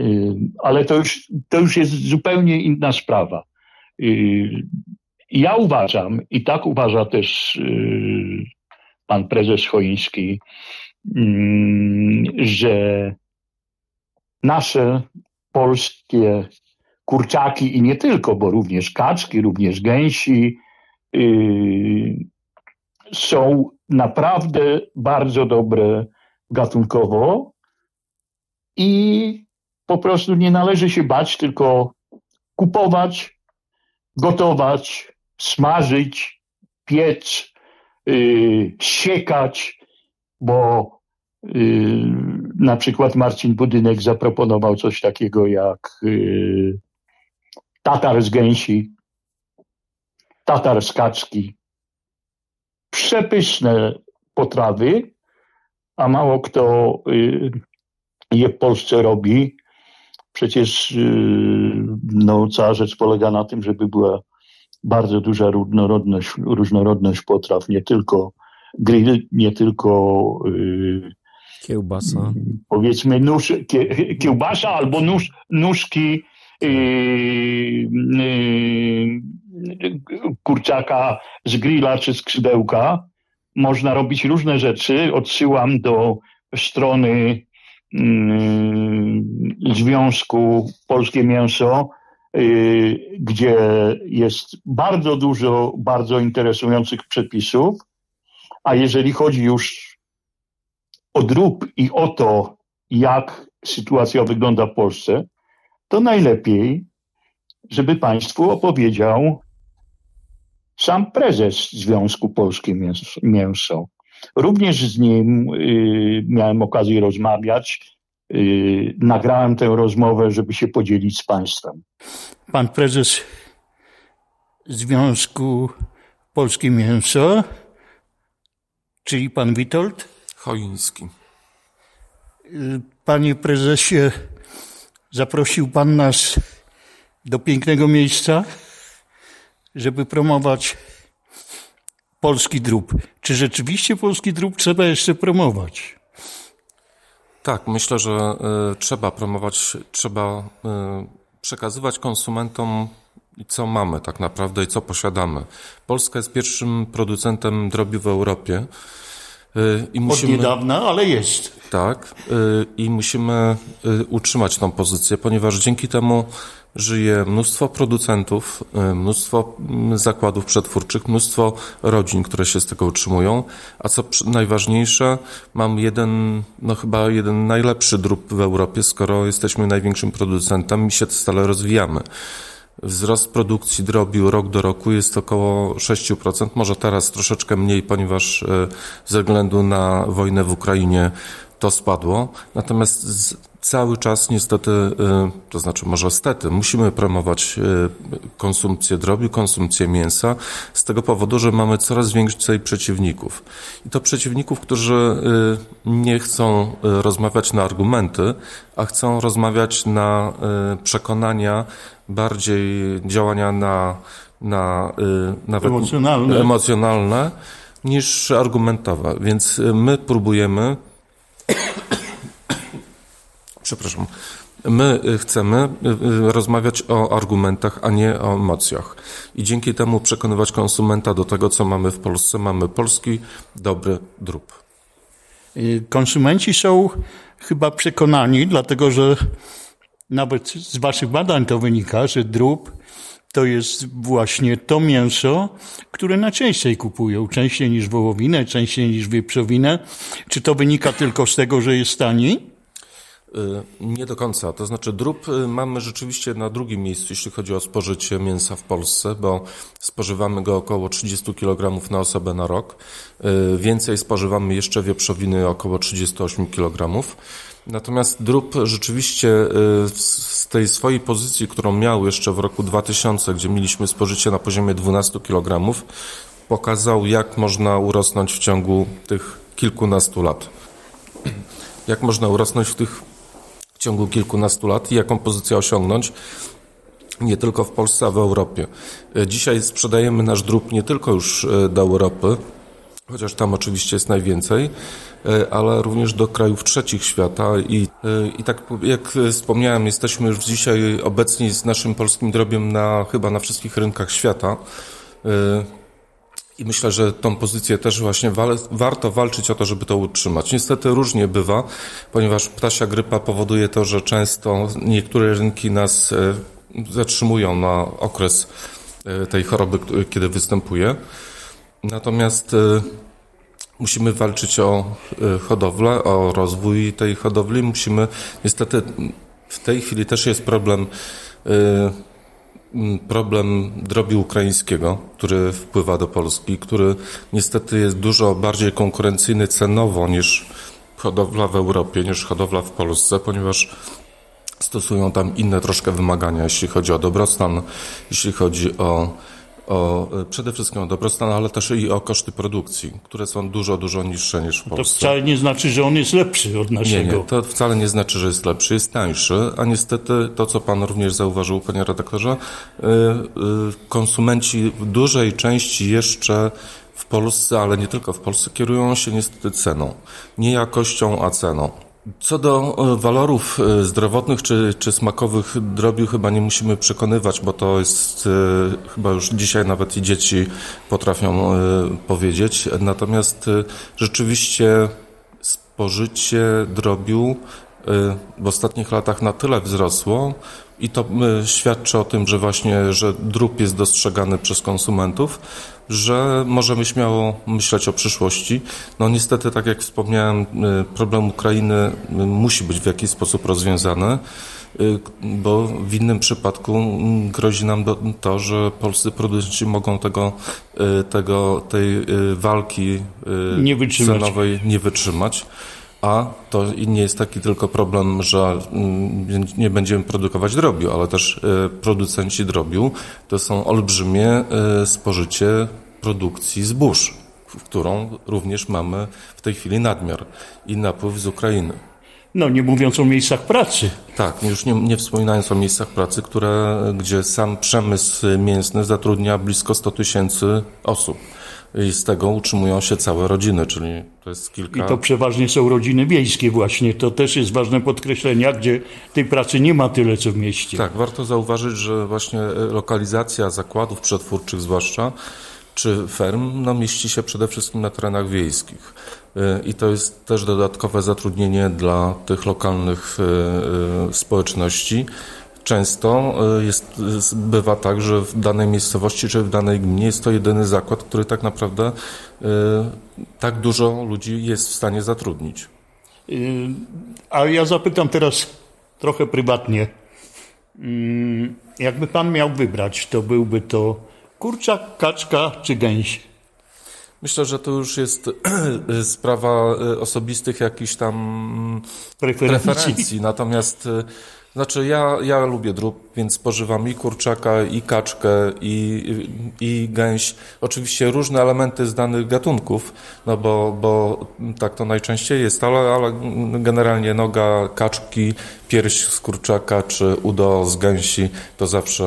y, ale to już, to już jest zupełnie inna sprawa. Y, ja uważam, i tak uważa też y, pan prezes Choiński, że nasze polskie kurczaki i nie tylko, bo również kaczki, również gęsi, yy, są naprawdę bardzo dobre gatunkowo i po prostu nie należy się bać, tylko kupować, gotować, smażyć, piec, yy, siekać, bo yy, na przykład Marcin Budynek zaproponował coś takiego jak yy, tatar z gęsi, tatar z kaczki. Przepyszne potrawy, a mało kto je w Polsce robi. Przecież no, cała rzecz polega na tym, żeby była bardzo duża różnorodność, różnorodność potraw, nie tylko grill, nie tylko yy, Kiełbasa. powiedzmy nóż, kie, kiełbasa albo nóż, nóżki yy, yy, kurczaka z grilla czy skrzydełka. Można robić różne rzeczy. Odsyłam do strony yy, Związku Polskie Mięso, gdzie jest bardzo dużo bardzo interesujących przepisów. A jeżeli chodzi już o drób i o to, jak sytuacja wygląda w Polsce, to najlepiej, żeby Państwu opowiedział sam prezes Związku Polskie Mięso. Również z nim y, miałem okazję rozmawiać. Y, nagrałem tę rozmowę, żeby się podzielić z Państwem. Pan prezes Związku Polskie Mięso, czyli pan Witold? Choiński. Panie prezesie, zaprosił pan nas do pięknego miejsca, żeby promować polski drób. Czy rzeczywiście polski drób trzeba jeszcze promować? Tak, myślę, że y, trzeba promować, trzeba y, przekazywać konsumentom co mamy tak naprawdę i co posiadamy. Polska jest pierwszym producentem drobiu w Europie. Y, I musimy, Od niedawna, ale jest. Tak. Y, I musimy y, utrzymać tą pozycję, ponieważ dzięki temu żyje mnóstwo producentów, mnóstwo mm, zakładów przetwórczych, mnóstwo rodzin, które się z tego utrzymują. A co najważniejsze, mam jeden, no chyba jeden najlepszy drób w Europie, skoro jesteśmy największym producentem i się stale rozwijamy. Wzrost produkcji drobiu rok do roku jest około 6%, może teraz troszeczkę mniej, ponieważ e, ze względu na wojnę w Ukrainie to spadło. Natomiast cały czas niestety, e, to znaczy może stety, musimy promować e, konsumpcję drobiu, konsumpcję mięsa z tego powodu, że mamy coraz więcej przeciwników. I to przeciwników, którzy nie chcą rozmawiać na argumenty, a chcą rozmawiać na przekonania, bardziej działania na, na y, nawet emocjonalne. emocjonalne niż argumentowe. Więc y, my próbujemy, przepraszam, my y, chcemy rozmawiać o argumentach, a nie o emocjach. I dzięki temu przekonywać konsumenta do tego, co mamy w Polsce. Mamy polski, dobry drób. Konsumenci są chyba przekonani, dlatego że nawet z Waszych badań to wynika, że drób to jest właśnie to mięso, które najczęściej kupują, częściej niż wołowinę, częściej niż wieprzowinę. Czy to wynika tylko z tego, że jest taniej? Y, nie do końca. To znaczy drób y, mamy rzeczywiście na drugim miejscu, jeśli chodzi o spożycie mięsa w Polsce, bo spożywamy go około 30 kg na osobę na rok. Y, więcej spożywamy jeszcze wieprzowiny około 38 kg. Natomiast drób rzeczywiście z tej swojej pozycji, którą miał jeszcze w roku 2000, gdzie mieliśmy spożycie na poziomie 12 kg, pokazał, jak można urosnąć w ciągu tych kilkunastu lat. Jak można urosnąć w tych w ciągu kilkunastu lat i jaką pozycję osiągnąć nie tylko w Polsce, a w Europie. E, dzisiaj sprzedajemy nasz drób nie tylko już e, do Europy, chociaż tam oczywiście jest najwięcej, e, ale również do krajów trzecich świata i, i tak jak wspomniałem, jesteśmy już dzisiaj obecni z naszym polskim drobiem na chyba na wszystkich rynkach świata. I myślę, że tą pozycję też właśnie warto walczyć o to, żeby to utrzymać. Niestety różnie bywa, ponieważ ptasia grypa powoduje to, że często niektóre rynki nas e, zatrzymują na okres tej choroby, kiedy występuje. Natomiast musimy walczyć o hodowlę, o rozwój tej hodowli. Musimy, niestety, w tej chwili też jest problem problem drobiu ukraińskiego, który wpływa do Polski, który niestety jest dużo bardziej konkurencyjny cenowo niż hodowla w Europie, niż hodowla w Polsce, ponieważ stosują tam inne troszkę wymagania, jeśli chodzi o dobrostan, jeśli chodzi o o, e, przede wszystkim o dobrostan, ale też i o koszty produkcji, które są dużo, dużo niższe niż w Polsce. To wcale nie znaczy, że on jest lepszy od naszego. Nie, nie, to wcale nie znaczy, że jest lepszy, jest tańszy, a niestety to, co Pan również zauważył, Panie redaktorze, yy, yy, konsumenci w dużej części jeszcze w Polsce, ale nie tylko w Polsce, kierują się niestety ceną. Nie jakością, a ceną. Co do e, walorów e, zdrowotnych czy, czy smakowych drobiu chyba nie musimy przekonywać, bo to jest e, chyba już dzisiaj nawet i dzieci potrafią powiedzieć. Natomiast rzeczywiście spożycie drobiu w ostatnich latach na tyle wzrosło i to świadczy o tym, że właśnie, że drób jest dostrzegany przez konsumentów, że możemy śmiało myśleć o przyszłości. No niestety, tak jak wspomniałem, y, problem Ukrainy y, musi być w jakiś sposób rozwiązany, bo w innym przypadku grozi nam to, że polscy producenci mogą tego, tego tej walki nie cenowej nie wytrzymać. A to nie jest taki tylko problem, że mm, nie będziemy produkować drobiu, ale też e, producenci drobiu to są olbrzymie e, spożycie produkcji zbóż, w którą również mamy w tej chwili nadmiar i napływ z Ukrainy. No, nie mówiąc o miejscach pracy. Tak, już nie, nie wspominając o miejscach pracy, które, gdzie sam przemysł mięsny zatrudnia blisko 100 tysięcy osób i z tego utrzymują się całe rodziny, czyli to jest kilka... I to przeważnie są rodziny wiejskie właśnie, to też jest ważne podkreślenie, gdzie tej pracy nie ma tyle, co w mieście. Tak, warto zauważyć, że właśnie e, lokalizacja zakładów przetwórczych zwłaszcza, czy ferm, no, mieści się przede wszystkim na terenach wiejskich. E, I to jest też dodatkowe zatrudnienie dla tych lokalnych e, społeczności, często e, jest, bywa tak, że w danej miejscowości czy w danej gminie jest to jedyny zakład, który tak naprawdę e, tak dużo ludzi jest w stanie zatrudnić. Y, a ja zapytam teraz trochę prywatnie. Mm, jakby pan miał wybrać, to byłby to kurczak, kaczka czy gęś? Myślę, że to już jest sprawa e, osobistych jakichś tam preferencji. preferencji. Natomiast znaczy ja, ja lubię drób, więc spożywam i kurczaka, i kaczkę, i, i gęś. Oczywiście różne elementy z danych gatunków, no bo, bo tak to najczęściej jest, ale, ale generalnie noga kaczki, pierś z kurczaka czy udo z gęsi to zawsze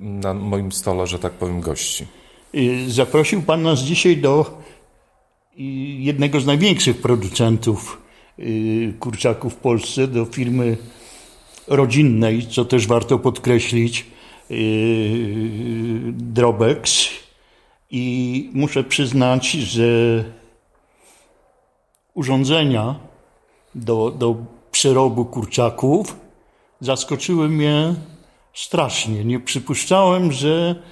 y, na moim stole, że tak powiem, gości. Zaprosił Pan nas dzisiaj do jednego z największych producentów y, kurczaków w Polsce, do firmy rodzinnej, co też warto podkreślić, yy, Drobex. I muszę przyznać, że urządzenia do, do przerobu kurczaków zaskoczyły mnie strasznie. Nie przypuszczałem, że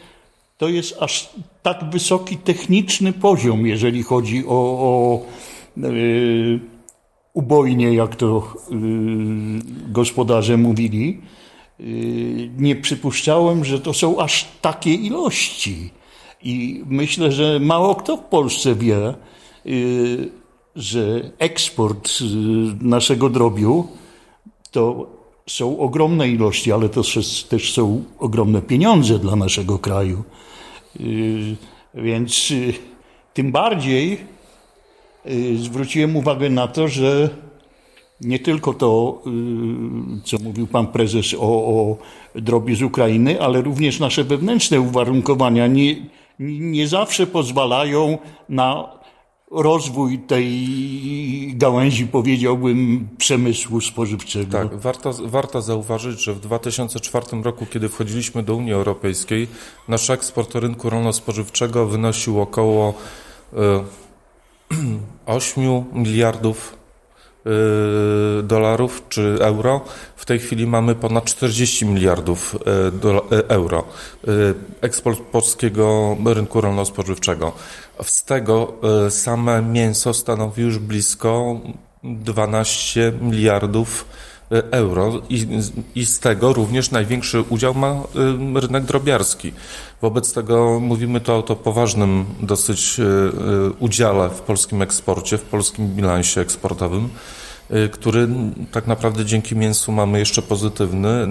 to jest aż tak wysoki techniczny poziom, jeżeli chodzi o, o yy, ubojnie, jak to y, gospodarze mówili. Y, nie przypuszczałem, że to są aż takie ilości. I myślę, że mało kto w Polsce wie, y, że eksport naszego drobiu to są ogromne ilości, ale to też są ogromne pieniądze dla naszego kraju. Więc tym bardziej zwróciłem uwagę na to, że nie tylko to, y, co mówił pan prezes o, o drobie z Ukrainy, ale również nasze wewnętrzne uwarunkowania nie, nie zawsze pozwalają na rozwój tej gałęzi, powiedziałbym, przemysłu spożywczego. Tak, warto, warto zauważyć, że w 2004 roku, kiedy wchodziliśmy do Unii Europejskiej, nasz eksport rynku rolno-spożywczego wynosił około y, 8 miliardów dolarów czy euro. W tej chwili mamy ponad 40 miliardów euro eksport polskiego rynku rolno-spożywczego. Z tego same mięso stanowi już blisko 12 miliardów euro i, i z tego również największy udział ma rynek drobiarski. Wobec tego mówimy to o poważnym dosyć udziale w polskim eksporcie, w polskim bilansie eksportowym. Y, który tak naprawdę dzięki mięsu mamy jeszcze pozytywny y,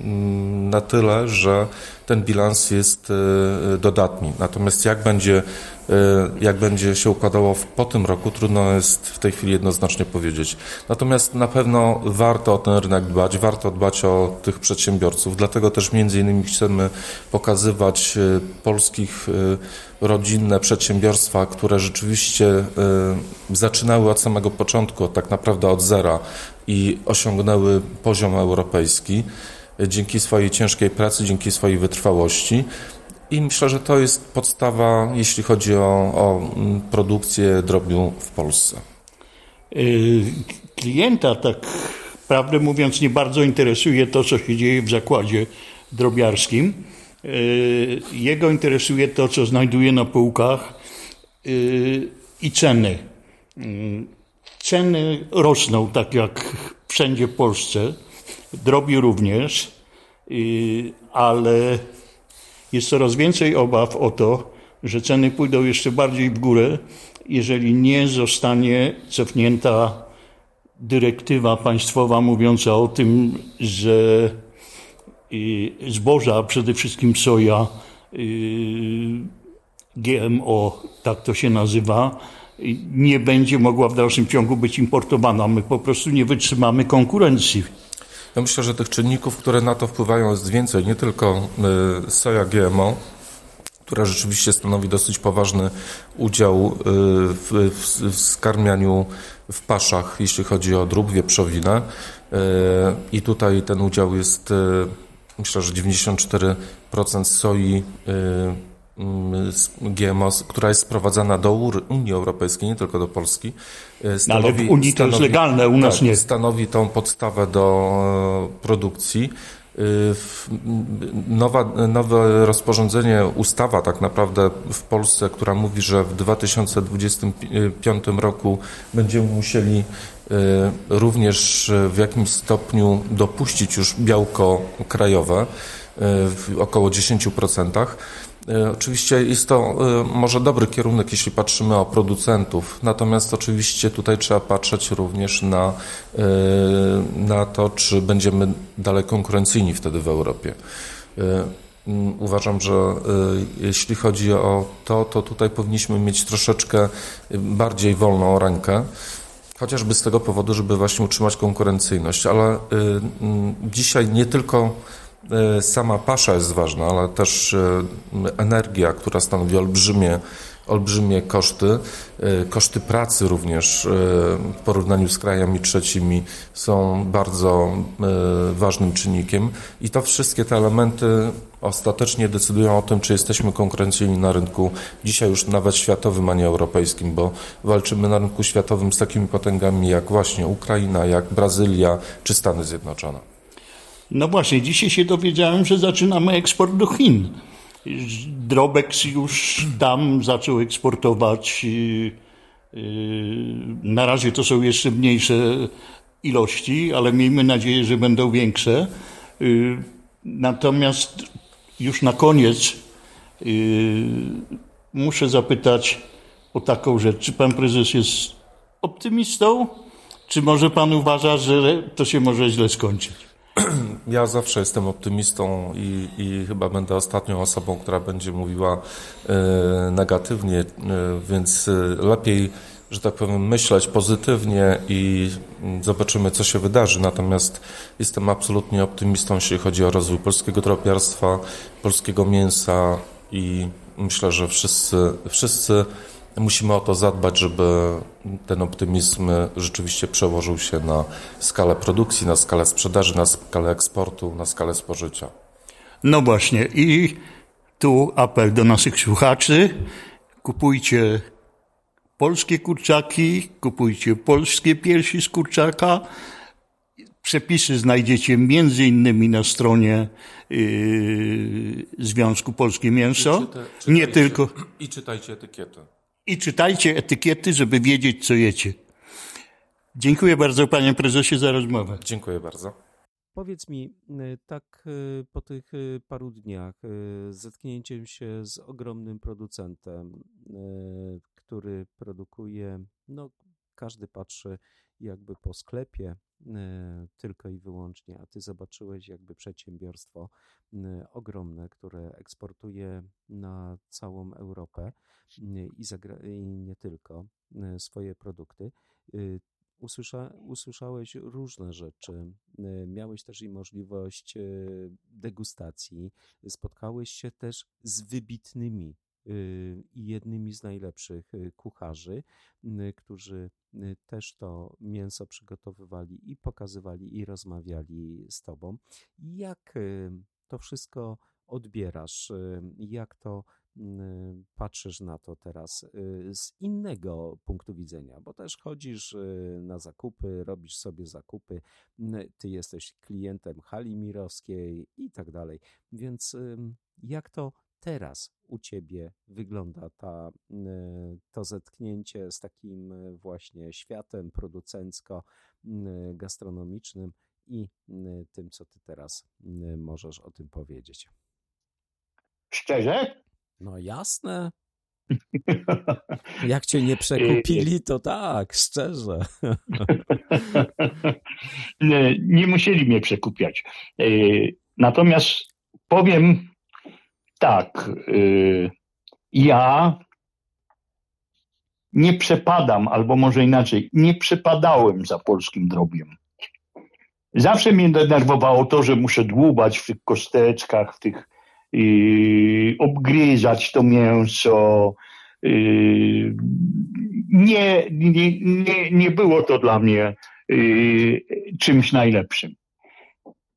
mm, na tyle, że ten bilans jest y, dodatni. Natomiast jak będzie, jak będzie się układało po tym roku, trudno jest w tej chwili jednoznacznie powiedzieć. Natomiast na pewno warto o ten rynek dbać, warto dbać o tych przedsiębiorców. Dlatego też między innymi chcemy pokazywać polskich rodzinne przedsiębiorstwa, które rzeczywiście y, zaczynały od samego początku, tak naprawdę od zera i osiągnęły poziom europejski y, dzięki swojej ciężkiej pracy, dzięki swojej wytrwałości. I myślę, że to jest podstawa, jeśli chodzi o, o mm, produkcję drobiu w Polsce. Y, klienta, tak prawdę mówiąc, nie bardzo interesuje to, co się dzieje w zakładzie drobiarskim jego interesuje to, co znajduje na półkach y, i ceny. Y, ceny rosną tak jak wszędzie w Polsce, drobi również, ale jest coraz więcej obaw o to, że ceny pójdą jeszcze bardziej w górę, jeżeli nie zostanie cofnięta dyrektywa państwowa mówiąca o tym, że zboża, przede wszystkim soja, y, GMO, tak to się nazywa, nie będzie mogła w dalszym ciągu być importowana. My po prostu nie wytrzymamy konkurencji. Ja myślę, że tych czynników, które na to wpływają jest więcej, nie tylko y, soja GMO, która rzeczywiście stanowi dosyć poważny udział y, w, w, w skarmianiu w paszach, jeśli chodzi o drób, wieprzowinę. I tutaj ten udział jest myślę, że 94% soi y, mm, GMO, która jest sprowadzana do Unii Europejskiej, nie tylko do Polski. Stanowi, no, ale w Unii stanowi, to jest legalne, u nas tak, nie. Stanowi tą podstawę do produkcji. Y, nowa, nowe rozporządzenie, ustawa tak naprawdę w Polsce, która mówi, że w 2025 roku będziemy musieli y, również w jakimś stopniu dopuścić już białko krajowe y, w około 10%. E, oczywiście jest to może dobry kierunek, jeśli patrzymy o producentów, natomiast oczywiście tutaj trzeba patrzeć również na, na to, czy będziemy dalej konkurencyjni wtedy w Europie. Uważam, że jeśli chodzi o to, to tutaj powinniśmy mieć troszeczkę bardziej wolną rękę. Chociażby z tego powodu, żeby właśnie utrzymać konkurencyjność, ale dzisiaj nie tylko E, sama pasza jest ważna, ale też e, energia, która stanowi olbrzymie, olbrzymie koszty. Koszty pracy również w porównaniu z krajami trzecimi są bardzo ważnym czynnikiem i to wszystkie te elementy ostatecznie decydują o tym, czy jesteśmy konkurencyjni na rynku dzisiaj już nawet światowym, a nie europejskim, bo walczymy na rynku światowym z takimi potęgami jak właśnie Ukraina, jak Brazylia czy Stany Zjednoczone. No właśnie, dzisiaj się dowiedziałem, że zaczynamy eksport do Chin. Drobex już tam zaczął eksportować. Y, y, na razie to są jeszcze mniejsze ilości, ale miejmy nadzieję, że będą większe. Y, natomiast już na koniec muszę zapytać o taką rzecz. Czy pan prezes jest optymistą? Czy może pan uważa, że to się może źle skończyć? Ja zawsze jestem optymistą i, i, chyba będę ostatnią osobą, która będzie mówiła e, negatywnie, e, więc e, lepiej, że tak powiem, myśleć pozytywnie i zobaczymy, co się wydarzy. Natomiast jestem absolutnie optymistą, jeśli chodzi o rozwój polskiego drobiarstwa, polskiego mięsa i myślę, że wszyscy, wszyscy Musimy o to zadbać, żeby ten optymizm rzeczywiście przełożył się na skalę produkcji, na skalę sprzedaży, na skalę eksportu, na skalę spożycia. No właśnie, i tu apel do naszych słuchaczy: kupujcie polskie kurczaki, kupujcie polskie piersi z kurczaka. Przepisy znajdziecie między innymi na stronie yy, Związku Polskie Mięso. Czyta, czytajcie, Nie tylko. I czytajcie etykietę. I czytajcie etykiety, żeby wiedzieć, co jecie. Dziękuję bardzo, panie prezesie, za rozmowę. Dziękuję bardzo. Powiedz mi, y, tak y, po tych y, paru dniach, zetknięciem się z ogromnym producentem, który produkuje, no każdy patrzy jakby po sklepie tylko i wyłącznie, a ty zobaczyłeś jakby przedsiębiorstwo ogromne, które eksportuje na całą Europę i, i nie tylko swoje produkty usłysza, usłyszałeś różne rzeczy. E, miałeś też i możliwość e, degustacji. Spotkałeś się też z wybitnymi e, i jednymi z najlepszych kucharzy, którzy też to mięso przygotowywali i pokazywali i rozmawiali z tobą. Jak to wszystko odbierasz? Jak to Y, patrzysz na to teraz y, z innego punktu widzenia, bo też chodzisz y, na zakupy, robisz sobie zakupy, ty jesteś klientem hali mirowskiej i tak dalej. Więc jak to teraz u ciebie wygląda ta, to zetknięcie z takim właśnie światem producencko-gastronomicznym i tym, co ty teraz możesz o tym powiedzieć? Szczerze? No jasne. Jak cię nie przekupili, to tak, szczerze. nie, nie musieli mnie przekupiać. E, natomiast powiem tak, e, ja nie przepadam, albo może inaczej, nie przepadałem za polskim drobiem. Zawsze mnie denerwowało to, że muszę dłubać w tych kosteczkach, w tych Y, obgryzać to mięso. Y, nie, nie, nie, nie było to dla mnie y, czymś najlepszym.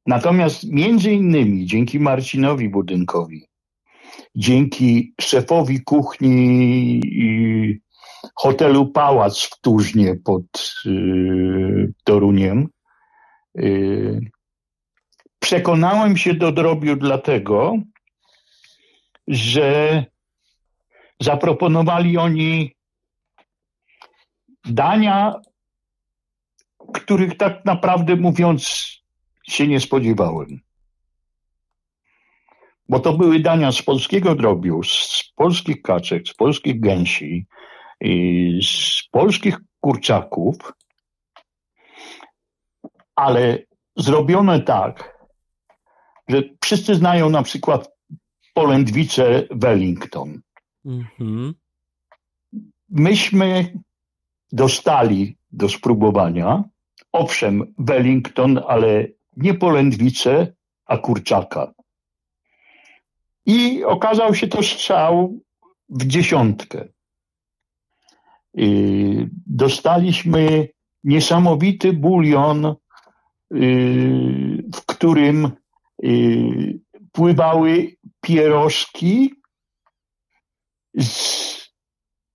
Natomiast między innymi dzięki Marcinowi Budynkowi, dzięki szefowi kuchni hotelu Pałac w Tużnie pod Toruniem, przekonałem się do drobiu dlatego, że zaproponowali oni dania, których tak naprawdę mówiąc się nie spodziewałem. Bo to były dania z polskiego drobiu, z polskich kaczek, z polskich gęsi, z polskich kurczaków, ale zrobione tak, że wszyscy znają na przykład polędwice Wellington. Mhm. Myśmy dostali do spróbowania, owszem, Wellington, ale nie polędwice, a kurczaka. I okazał się to strzał w dziesiątkę. Dostaliśmy niesamowity bulion, y, w którym y, pływały pierożki z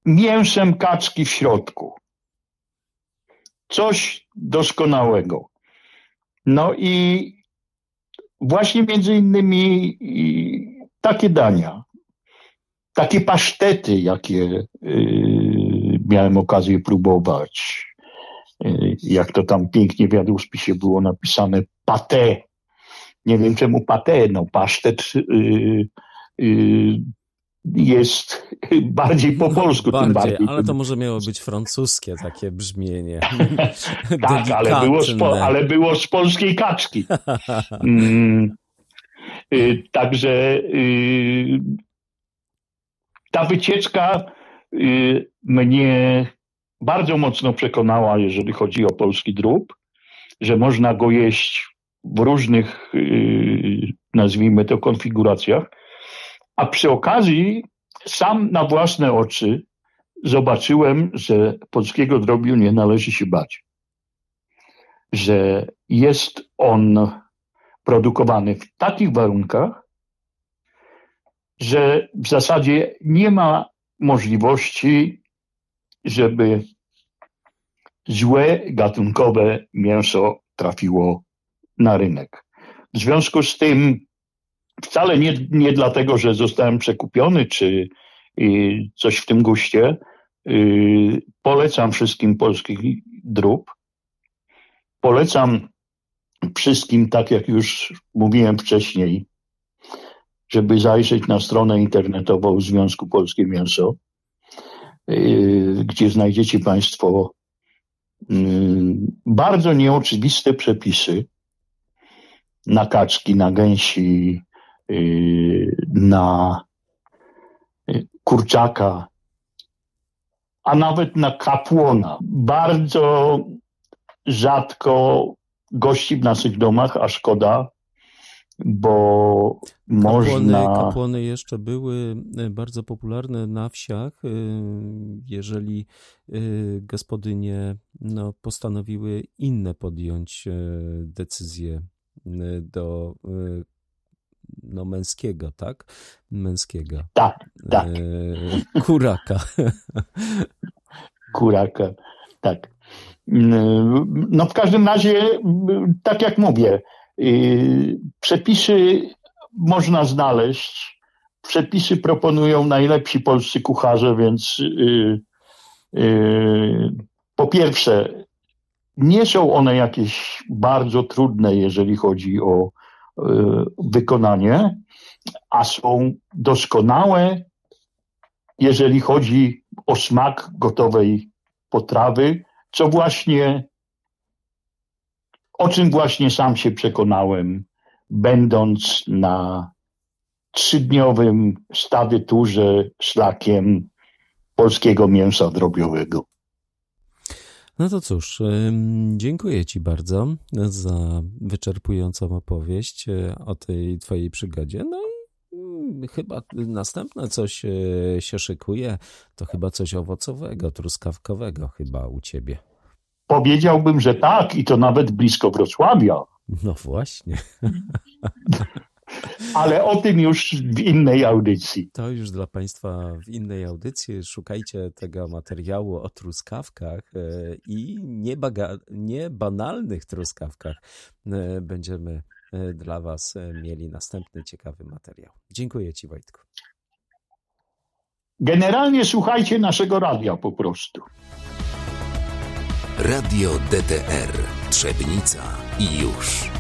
mięsem kaczki w środku. Coś doskonałego. No i właśnie między innymi takie dania, takie pasztety, jakie y, miałem okazję próbować. Y, jak to tam pięknie w jadłospisie było napisane, pate nie wiem czemu patę, no pasztet yy, yy, jest bardziej po polsku. Bardziej, tym bardziej. ale to może miało być francuskie takie brzmienie. tak, ale było, z ale było z polskiej kaczki. mm, także y, ta wycieczka y, mnie bardzo mocno przekonała, jeżeli chodzi o polski drób, że można go jeść w różnych, y, nazwijmy to, konfiguracjach, a przy okazji sam na własne oczy zobaczyłem, że polskiego drobiu nie należy się bać. Że jest on produkowany w takich warunkach, że w zasadzie nie ma możliwości żeby złe gatunkowe mięso trafiło na rynek. W związku z tym wcale nie, nie dlatego, że zostałem przekupiony, czy y, coś w tym guście, y, polecam wszystkim polskich drób. Polecam wszystkim, tak jak już mówiłem wcześniej, żeby zajrzeć na stronę internetową Związku Polskie Mięso, y, gdzie znajdziecie Państwo bardzo nieoczywiste przepisy na kaczki, na gęsi, y, na y, kurczaka, a nawet na kapłona. Bardzo rzadko gości w naszych domach, a szkoda, bo kapłony, można... Kapłony jeszcze były y, bardzo popularne na wsiach, jeżeli gospodynie no, postanowiły inne podjąć decyzje do no, męskiego, tak? Męskiego. Tak, tak. E, kuraka. Kuraka, tak. No w każdym razie, tak jak mówię, y, przepisy można znaleźć. Przepisy proponują najlepsi polscy kucharze, więc y, po pierwsze, nie są one jakieś bardzo trudne, jeżeli chodzi o y, wykonanie, a są doskonałe, jeżeli chodzi o smak gotowej potrawy, co właśnie, o czym właśnie sam się przekonałem, będąc na trzydniowym stawie szlakiem polskiego mięsa drobiowego. No to cóż, dziękuję Ci bardzo za wyczerpującą opowieść e, o tej Twojej przygodzie. No chyba następne coś e, się szykuje, to chyba coś owocowego, truskawkowego chyba u Ciebie. Powiedziałbym, że tak i to nawet blisko Wrocławia. No właśnie. Ale o tym już w innej audycji. To już dla Państwa w innej audycji. Szukajcie tego materiału o truskawkach e, i niebanalnych truskawkach. E, będziemy dla Was mieli następny ciekawy materiał. Dziękuję Ci, Wojtku. Generalnie słuchajcie naszego radia po prostu. Radio DTR Trzebnica i już.